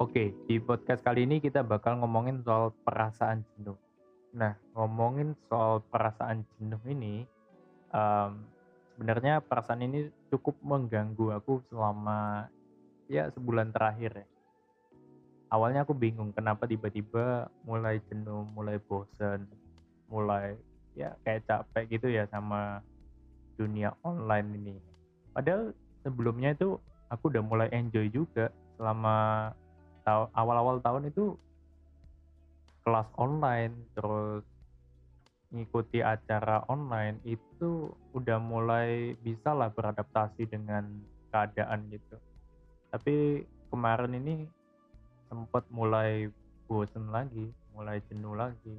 Oke, di podcast kali ini kita bakal ngomongin soal perasaan jenuh. Nah, ngomongin soal perasaan jenuh ini, um, sebenarnya perasaan ini cukup mengganggu aku selama ya sebulan terakhir ya. Awalnya aku bingung kenapa tiba-tiba mulai jenuh, mulai bosen, mulai ya kayak capek gitu ya sama dunia online ini. Padahal sebelumnya itu aku udah mulai enjoy juga selama awal-awal tahun itu kelas online terus ngikuti acara online itu udah mulai bisa lah beradaptasi dengan keadaan gitu. Tapi kemarin ini sempat mulai bosen lagi mulai jenuh lagi.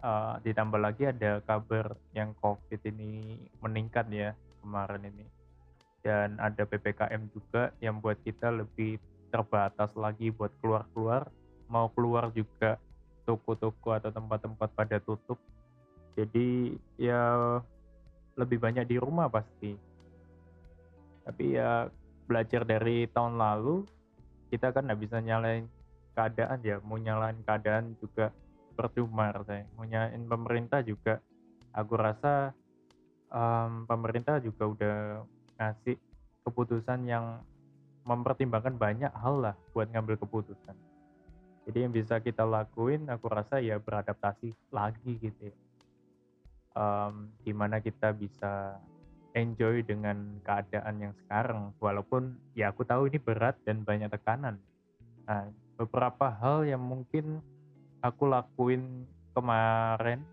Uh, ditambah lagi ada kabar yang covid ini meningkat ya kemarin ini. Dan ada ppkm juga yang buat kita lebih terbatas lagi buat keluar-keluar mau keluar juga toko-toko atau tempat-tempat pada tutup. Jadi ya lebih banyak di rumah pasti. Tapi ya belajar dari tahun lalu kita kan nggak bisa nyalain keadaan ya. Mau nyalain keadaan juga percuma rasanya. Mau nyalain pemerintah juga aku rasa um, pemerintah juga udah ngasih keputusan yang mempertimbangkan banyak hal lah buat ngambil keputusan. Jadi yang bisa kita lakuin, aku rasa ya beradaptasi lagi gitu ya. Um, gimana kita bisa enjoy dengan keadaan yang sekarang, walaupun ya aku tahu ini berat dan banyak tekanan. Nah, beberapa hal yang mungkin aku lakuin kemarin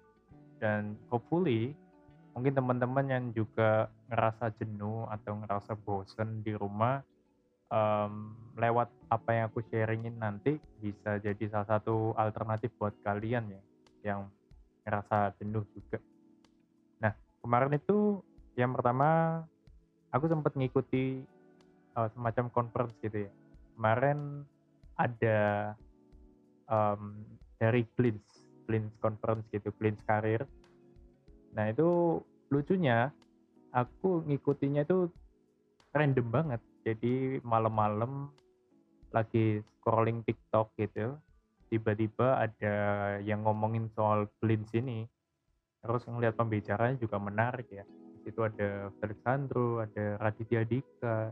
dan hopefully mungkin teman-teman yang juga ngerasa jenuh atau ngerasa bosen di rumah um, lewat apa yang aku sharingin nanti bisa jadi salah satu alternatif buat kalian ya yang ngerasa jenuh juga. Nah kemarin itu yang pertama aku sempat ngikuti uh, semacam conference gitu ya. Kemarin ada um, dari Blins, Blins conference gitu, Blins karir. Nah itu lucunya aku ngikutinya itu random banget jadi malam-malam lagi scrolling TikTok gitu tiba-tiba ada yang ngomongin soal Blins ini terus ngeliat pembicaranya juga menarik ya. Itu ada Felix Sandro ada Raditya Dika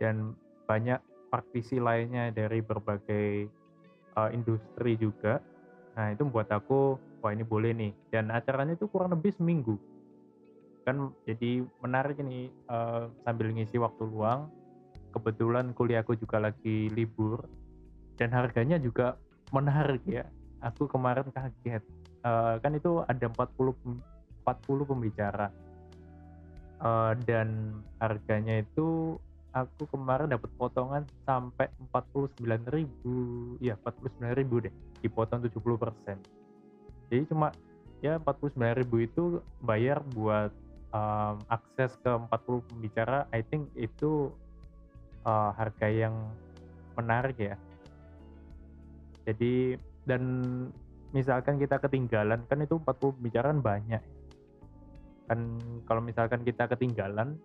dan banyak praktisi lainnya dari berbagai uh, industri juga. Nah itu membuat aku wah ini boleh nih. Dan acaranya itu kurang lebih seminggu. Kan jadi menarik ini uh, sambil ngisi waktu luang kebetulan kuliahku juga lagi libur dan harganya juga menarik ya. Aku kemarin kaget. Uh, kan itu ada 40 40 pembicara. Uh, dan harganya itu aku kemarin dapat potongan sampai 49.000 ya 49.000 deh. Dipotong 70% jadi cuma ya 49.000 itu bayar buat um, akses ke 40 pembicara. I think itu uh, harga yang menarik ya. Jadi dan misalkan kita ketinggalan kan itu 40 pembicaraan banyak. Kan kalau misalkan kita ketinggalan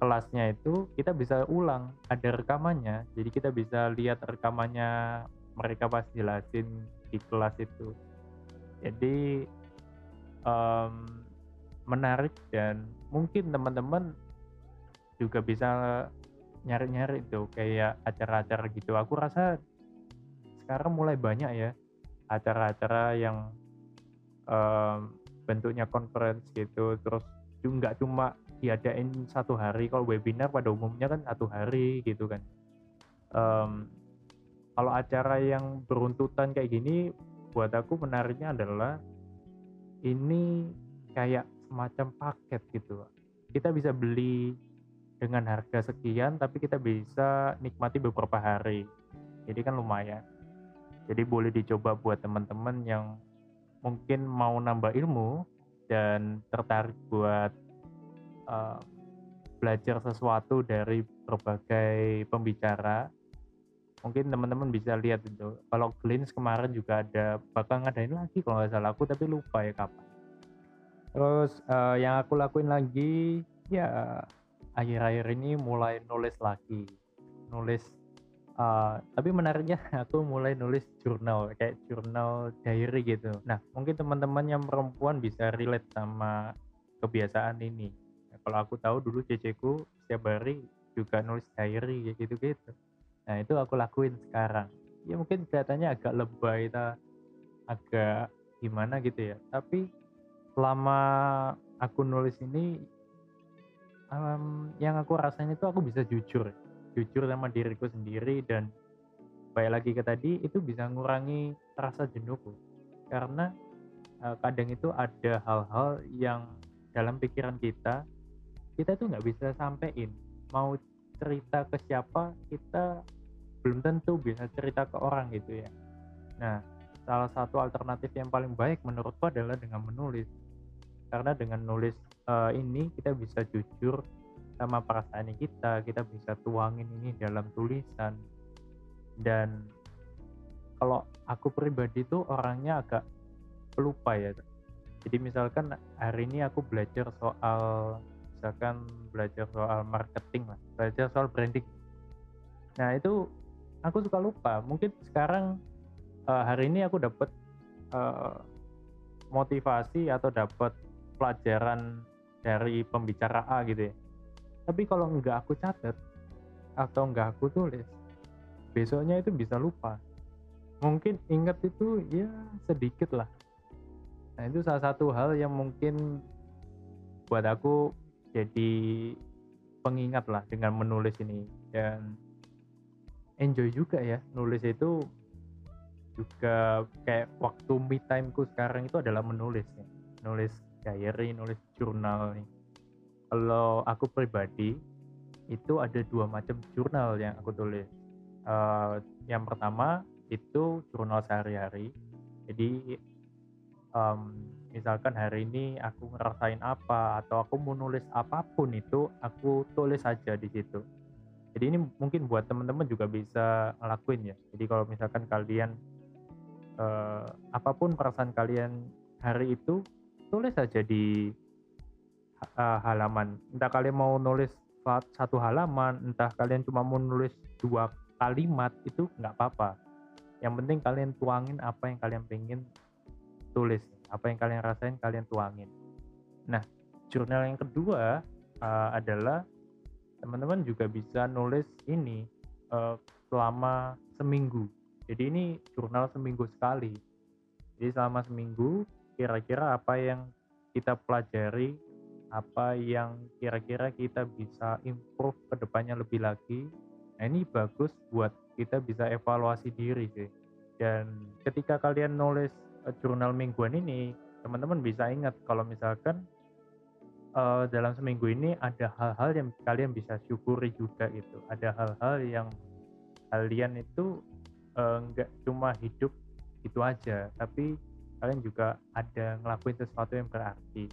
kelasnya itu kita bisa ulang ada rekamannya jadi kita bisa lihat rekamannya mereka pas jelasin di kelas itu jadi um, menarik dan mungkin teman-teman juga bisa nyari-nyari tuh kayak acara-acara gitu. Aku rasa sekarang mulai banyak ya acara-acara yang um, bentuknya conference gitu. Terus nggak cuma diadain satu hari. Kalau webinar pada umumnya kan satu hari gitu kan. Um, kalau acara yang beruntutan kayak gini buat aku menariknya adalah ini kayak semacam paket gitu. Kita bisa beli dengan harga sekian tapi kita bisa nikmati beberapa hari. Jadi kan lumayan. Jadi boleh dicoba buat teman-teman yang mungkin mau nambah ilmu dan tertarik buat uh, belajar sesuatu dari berbagai pembicara mungkin teman-teman bisa lihat itu. Kalau Glins kemarin juga ada bakal ngadain lagi kalau nggak salah. Aku tapi lupa ya kapan. Terus uh, yang aku lakuin lagi ya akhir-akhir ini mulai nulis lagi nulis Uh, tapi menariknya aku mulai nulis jurnal kayak jurnal diary gitu. Nah mungkin teman-teman yang perempuan bisa relate sama kebiasaan ini. Nah, kalau aku tahu dulu ceceku setiap hari juga nulis diary gitu-gitu. Nah itu aku lakuin sekarang. Ya mungkin kelihatannya agak lebay, ta, agak gimana gitu ya. Tapi selama aku nulis ini, um, yang aku rasain itu aku bisa jujur jujur sama diriku sendiri dan baik lagi ke tadi itu bisa ngurangi rasa jenuhku. Karena uh, kadang itu ada hal-hal yang dalam pikiran kita kita tuh nggak bisa sampein. Mau cerita ke siapa kita belum tentu bisa cerita ke orang gitu ya. Nah salah satu alternatif yang paling baik menurutku adalah dengan menulis. Karena dengan nulis uh, ini kita bisa jujur sama perasaan kita kita bisa tuangin ini dalam tulisan. Dan kalau aku pribadi tuh orangnya agak pelupa ya jadi misalkan hari ini aku belajar soal misalkan belajar soal marketing lah belajar soal branding. Nah itu aku suka lupa. Mungkin sekarang uh, hari ini aku dapat uh, motivasi atau dapat pelajaran dari pembicara A gitu ya. Tapi kalau nggak aku catat atau nggak aku tulis besoknya itu bisa lupa. Mungkin ingat itu ya sedikit lah. Nah itu salah satu hal yang mungkin buat aku jadi pengingat lah dengan menulis ini. Dan enjoy juga ya nulis itu juga kayak waktu me timeku sekarang itu adalah menulis ya. nulis diary nulis jurnal nih kalau aku pribadi itu ada dua macam jurnal yang aku tulis. Uh, yang pertama itu jurnal sehari-hari. Jadi um, misalkan hari ini aku ngerasain apa atau aku mau nulis apa pun itu aku tulis saja di situ. Jadi ini mungkin buat teman-teman juga bisa ngelakuin ya. Jadi kalau misalkan kalian uh, apa pun perasaan kalian hari itu tulis saja di uh, halaman. Entah kalian mau nulis satu halaman, entah kalian cuma mau nulis dua kalimat itu nggak apa-apa. Yang penting kalian tuangin apa yang kalian pengen tulis, apa yang kalian rasain kalian tuangin. Nah, jurnal yang kedua uh, adalah teman-teman juga bisa nulis ini uh, selama seminggu. Jadi ini jurnal seminggu sekali. Jadi selama seminggu kira-kira apa yang kita pelajari apa yang kira-kira kita bisa improve ke depannya lebih lagi. Nah, ini bagus buat kita bisa evaluasi diri sih. Dan ketika kalian nulis uh, jurnal mingguan ini, teman-teman bisa ingat kalau misalkan uh, dalam seminggu ini ada hal-hal yang kalian bisa syukuri juga itu. Ada hal-hal yang kalian itu uh, nggak uh, cuma hidup itu aja, tapi kalian juga ada ngelakuin sesuatu yang berarti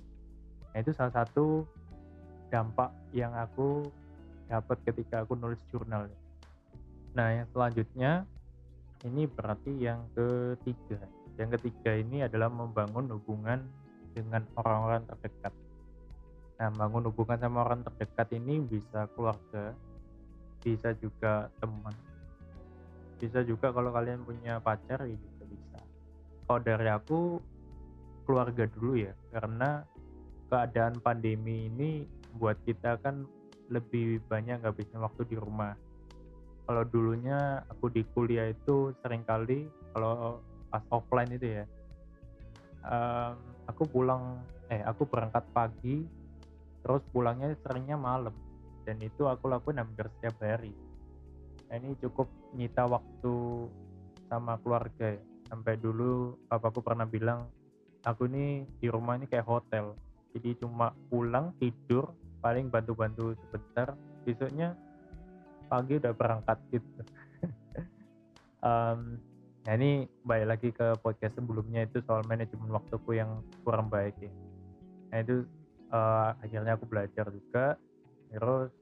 Nah itu salah satu dampak yang aku dapat ketika aku nulis jurnal. Nah yang selanjutnya ini berarti yang ketiga. Yang ketiga ini adalah membangun hubungan dengan orang-orang terdekat. Nah, membangun hubungan sama orang terdekat ini bisa keluarga, bisa juga teman, bisa juga kalau kalian punya pacar ya. Kalau dari aku keluarga dulu ya, karena keadaan pandemi ini buat kita kan lebih banyak ngabisin waktu di rumah. Kalau dulunya aku di kuliah itu sering kali kalau pas offline itu ya, um, aku pulang, eh aku berangkat pagi, terus pulangnya seringnya malam, dan itu aku lakuin hampir setiap hari. Nah, ini cukup nyita waktu sama keluarga ya. Sampai dulu papaku pernah bilang, aku ini di rumah ini kayak hotel. Jadi cuma pulang tidur paling bantu-bantu sebentar. Besoknya pagi udah berangkat gitu. Um, nah ini balik lagi ke podcast sebelumnya itu soal manajemen waktuku yang kurang baik ya. Nah itu uh, akhirnya aku belajar juga. Terus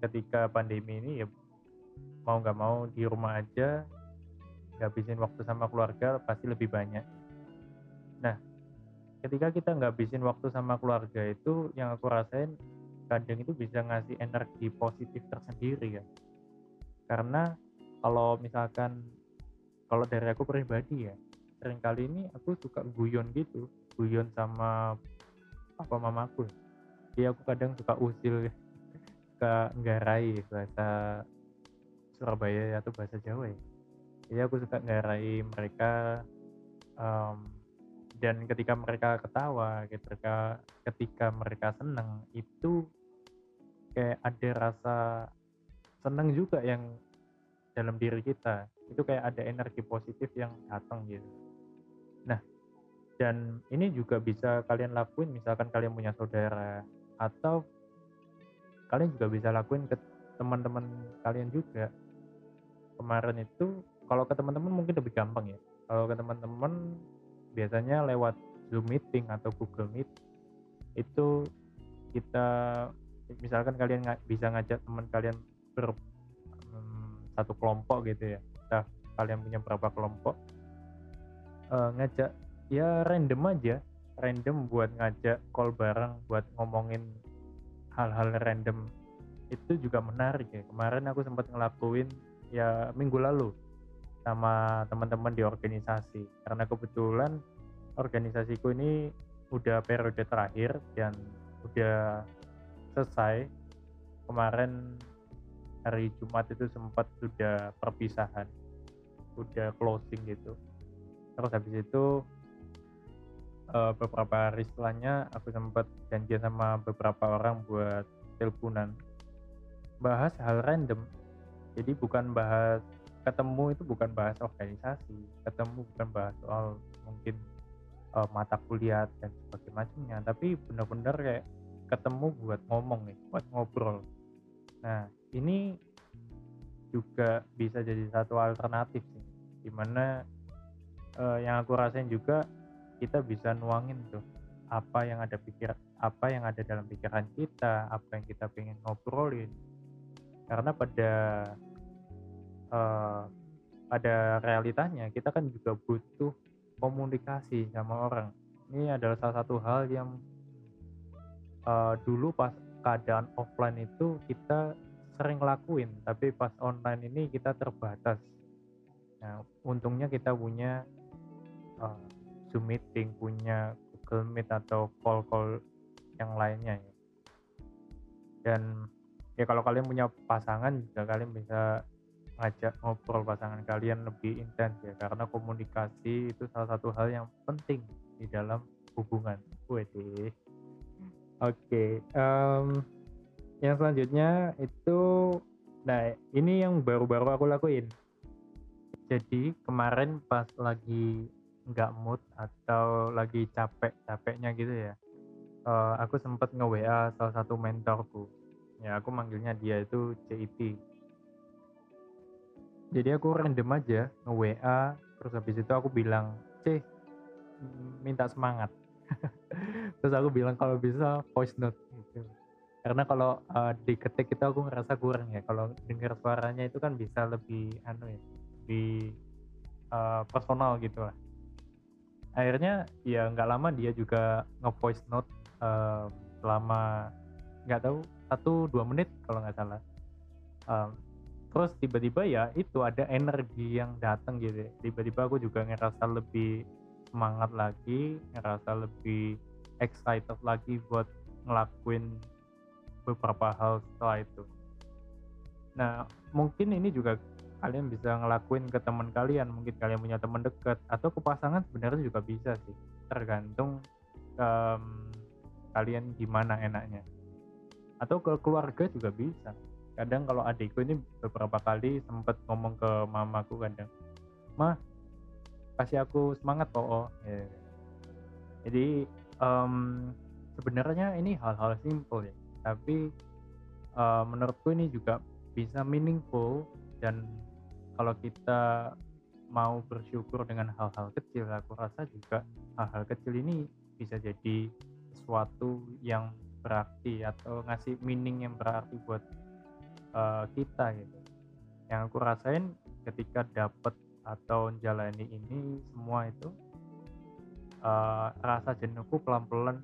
ketika pandemi ini ya mau nggak mau di rumah aja ngabisin waktu sama keluarga pasti lebih banyak. Nah ketika kita nggak habisin waktu sama keluarga itu yang aku rasain kadang itu bisa ngasih energi positif tersendiri ya. Karena kalau misalkan kalau dari aku pribadi ya sering kali ini aku suka guyon gitu guyon sama apa mamaku. Jadi aku kadang suka usil suka nggarai bahasa Surabaya atau bahasa Jawa ya jadi aku suka nggarai mereka um, dan ketika mereka ketawa ketika ketika mereka senang itu kayak ada rasa senang juga yang dalam diri kita. Itu kayak ada energi positif yang datang gitu. Nah dan ini juga bisa kalian lakuin misalkan kalian punya saudara atau kalian juga bisa lakuin ke teman-teman kalian juga. Kemarin itu kalau ke teman-teman mungkin lebih gampang ya. Kalau ke teman-teman biasanya lewat Zoom meeting atau Google Meet itu kita misalkan kalian nggak bisa ngajak teman kalian ber um, satu kelompok gitu ya. Nah kalian punya berapa kelompok. Uh, ngajak ya random aja. Random buat ngajak call bareng buat ngomongin hal-hal random. Itu juga menarik ya. Kemarin aku sempat ngelakuin ya minggu lalu sama teman-teman di organisasi. Karena kebetulan organisasiku ini udah periode terakhir dan udah selesai. Kemarin hari Jumat itu sempat sudah perpisahan udah closing gitu. Terus habis itu uh, beberapa hari setelahnya aku sempat janjian sama beberapa orang buat teleponan. Bahas hal random. Jadi bukan bahas ketemu itu bukan bahas organisasi ketemu bukan bahas soal mungkin uh, mata kuliah dan sebagainya macamnya tapi benar-benar kayak ketemu buat ngomong nih buat ngobrol. Nah ini juga bisa jadi satu alternatif sih di mana uh, yang aku rasain juga kita bisa nuangin tuh apa yang ada pikir apa yang ada dalam pikiran kita apa yang kita pengen ngobrolin. Karena pada uh, pada realitanya kita kan juga butuh komunikasi sama orang. Ini adalah salah satu hal yang uh, dulu pas keadaan offline itu kita sering lakuin tapi pas online ini kita terbatas. Nah untungnya kita punya uh, zoom meeting punya google meet atau call call yang lainnya ya. Dan ya kalau kalian punya pasangan juga kalian bisa ngajak ngobrol pasangan kalian lebih intens ya karena komunikasi itu salah satu hal yang penting di dalam hubungan. Wede. Oke, okay, um, yang selanjutnya itu, nah ini yang baru-baru aku lakuin. Jadi kemarin pas lagi nggak mood atau lagi capek-capeknya gitu ya, uh, aku sempat nge WA salah satu mentorku. Ya aku manggilnya dia itu CIT jadi aku random aja nge WA terus habis itu aku bilang C minta semangat. Terus aku bilang kalau bisa voice note gitu. Karena kalau uh, diketik itu aku ngerasa kurang ya kalau dengar suaranya itu kan bisa lebih anu ya lebih uh, personal gitu lah. Akhirnya ya nggak lama dia juga nge voice note uh, selama nggak tahu satu dua menit kalau nggak salah. Um, terus tiba-tiba ya itu ada energi yang datang gitu. Tiba-tiba aku juga ngerasa lebih semangat lagi ngerasa lebih excited lagi buat ngelakuin beberapa hal setelah itu. Nah mungkin ini juga kalian bisa ngelakuin ke teman kalian mungkin kalian punya teman dekat atau ke pasangan sebenarnya juga bisa sih. Tergantung um, kalian gimana enaknya. Atau ke keluarga juga bisa kadang kalau adikku ini beberapa kali sempat ngomong ke mamaku kadang mah kasih aku semangat po yeah. jadi um, sebenarnya ini hal-hal simple ya tapi uh, menurutku ini juga bisa meaningful dan kalau kita mau bersyukur dengan hal-hal kecil aku rasa juga hal-hal kecil ini bisa jadi sesuatu yang berarti atau ngasih meaning yang berarti buat uh, kita gitu. Yang aku rasain ketika dapet atau menjalani ini semua itu uh, rasa jenuhku pelan-pelan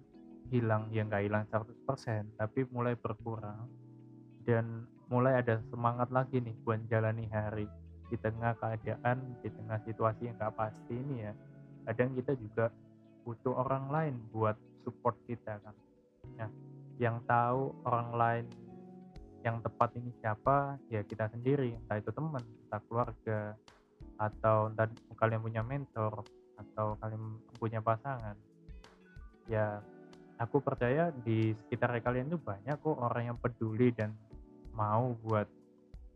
hilang. Ya nggak hilang 100% tapi mulai berkurang. Dan mulai ada semangat lagi nih buat jalani hari. Di tengah keadaan di tengah situasi yang gak pasti ini ya kadang kita juga butuh orang lain buat support kita kan. Nah yang tahu orang lain yang tepat ini siapa ya kita sendiri. Entah itu teman entah keluarga atau entah kalian punya mentor atau kalian punya pasangan. Ya aku percaya di sekitar kalian itu banyak kok orang yang peduli dan mau buat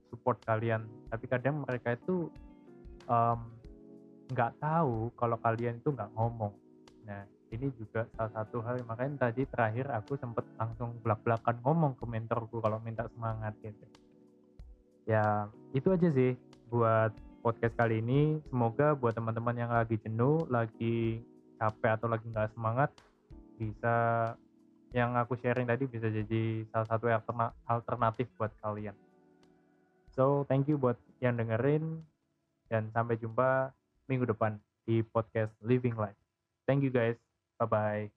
support kalian. Tapi kadang mereka itu nggak um, tahu kalau kalian itu nggak ngomong. Nah ini juga salah satu hal makanya tadi terakhir aku sempat langsung belak-belakan ngomong ke mentorku kalau minta semangat gitu. Ya itu aja sih buat podcast kali ini. Semoga buat teman-teman yang lagi jenuh lagi capek atau lagi nggak semangat bisa yang aku sharing tadi bisa jadi salah satu alternatif buat kalian. So thank you buat yang dengerin dan sampai jumpa minggu depan di podcast Living Life. Thank you guys Bye bye.